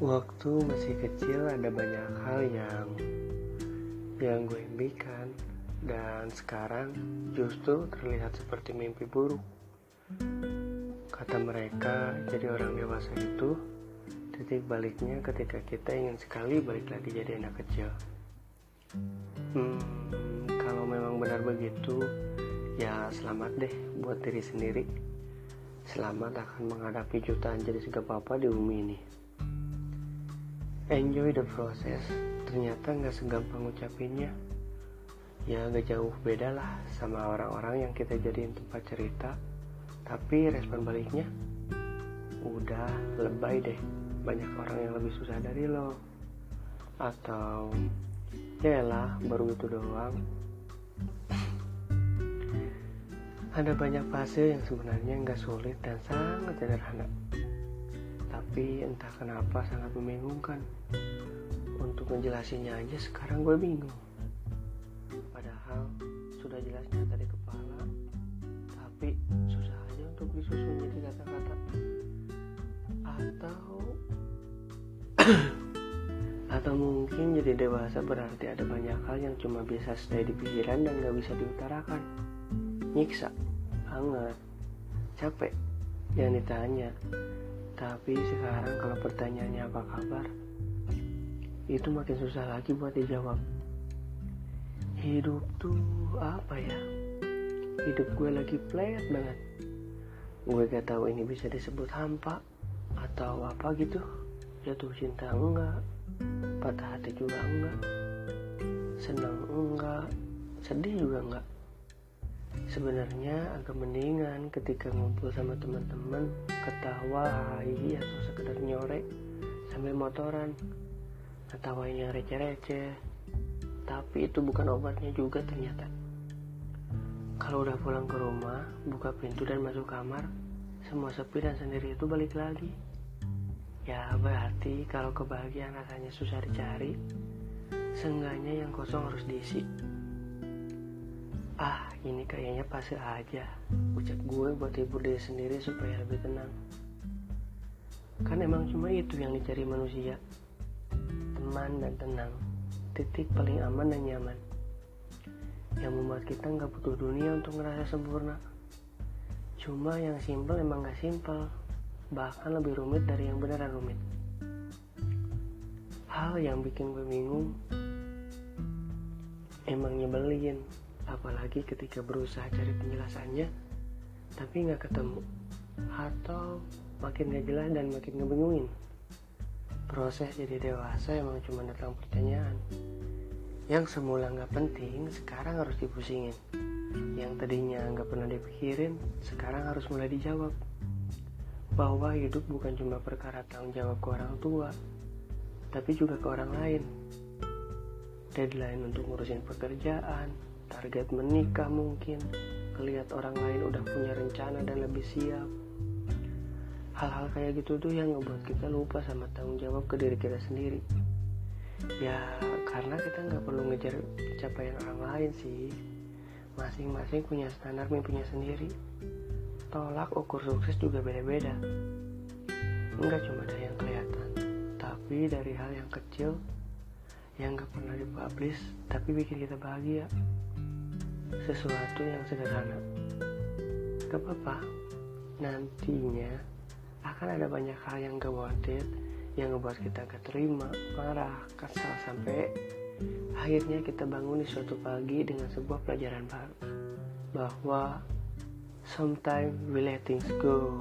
Waktu masih kecil ada banyak hal yang yang gue impikan dan sekarang justru terlihat seperti mimpi buruk. Kata mereka, jadi orang dewasa itu titik baliknya ketika kita ingin sekali balik lagi jadi anak kecil. Hmm, kalau memang benar begitu, ya selamat deh buat diri sendiri. Selamat akan menghadapi jutaan jadi segapapa di bumi ini enjoy the process. Ternyata nggak segampang ngucapinnya. Ya gak jauh beda lah sama orang-orang yang kita jadiin tempat cerita. Tapi respon baliknya udah lebay deh. Banyak orang yang lebih susah dari lo. Atau ya lah baru itu doang. Ada banyak fase yang sebenarnya nggak sulit dan sangat sederhana tapi entah kenapa sangat membingungkan. Untuk menjelasinnya aja sekarang gue bingung. Padahal sudah jelas nyata di kepala tapi susah aja untuk disusun jadi kata-kata. Atau atau mungkin jadi dewasa berarti ada banyak hal yang cuma bisa stay di pikiran dan gak bisa diutarakan. Nyiksa banget capek. Yang ditanya tapi sekarang kalau pertanyaannya apa kabar, itu makin susah lagi buat dijawab. Hidup tuh apa ya? Hidup gue lagi flat banget. Gue gak tahu ini bisa disebut hampa atau apa gitu. Jatuh cinta enggak, patah hati juga enggak, senang enggak, sedih juga enggak sebenarnya agak mendingan ketika ngumpul sama teman-teman ketawa hai atau sekedar nyore sambil motoran. Yang receh-receh. Tapi itu bukan obatnya juga ternyata. Kalau udah pulang ke rumah buka pintu dan masuk kamar semua sepi dan sendiri itu balik lagi. Ya berarti kalau kebahagiaan rasanya susah dicari seenggaknya yang kosong harus diisi. Ah ini kayaknya pasir aja. Ucap gue buat hibur diri sendiri supaya lebih tenang. Kan emang cuma itu yang dicari manusia. Teman dan tenang. Titik paling aman dan nyaman. Yang membuat kita nggak butuh dunia untuk ngerasa sempurna. Cuma yang simpel emang gak simpel. Bahkan lebih rumit dari yang beneran rumit. Hal yang bikin gue bingung emang nyebelin apalagi ketika berusaha cari penjelasannya tapi nggak ketemu. Atau makin gak jelas dan makin ngebingungin. Proses jadi dewasa emang cuma tentang pertanyaan. Yang semula nggak penting sekarang harus dipusingin. Yang tadinya nggak pernah dipikirin sekarang harus mulai dijawab. Bahwa hidup bukan cuma perkara tanggung jawab ke orang tua tapi juga ke orang lain. Deadline untuk ngurusin pekerjaan target menikah mungkin. Ngelihat orang lain udah punya rencana dan lebih siap. Hal-hal kayak gitu tuh yang ngebuat kita lupa sama tanggung jawab ke diri kita sendiri. Ya karena kita nggak perlu ngejar capaian orang lain sih. Masing-masing punya standar mimpinya sendiri. Tolak ukur sukses juga beda-beda. Nggak cuma dari yang kelihatan tapi dari hal yang kecil yang gak pernah dipublish tapi bikin kita bahagia sesuatu yang sederhana. Gak apa-apa, nantinya akan ada banyak hal yang gak worth it, yang ngebuat kita gak terima, marah, kesal sampai akhirnya kita bangun di suatu pagi dengan sebuah pelajaran baru bahwa sometimes we let things go.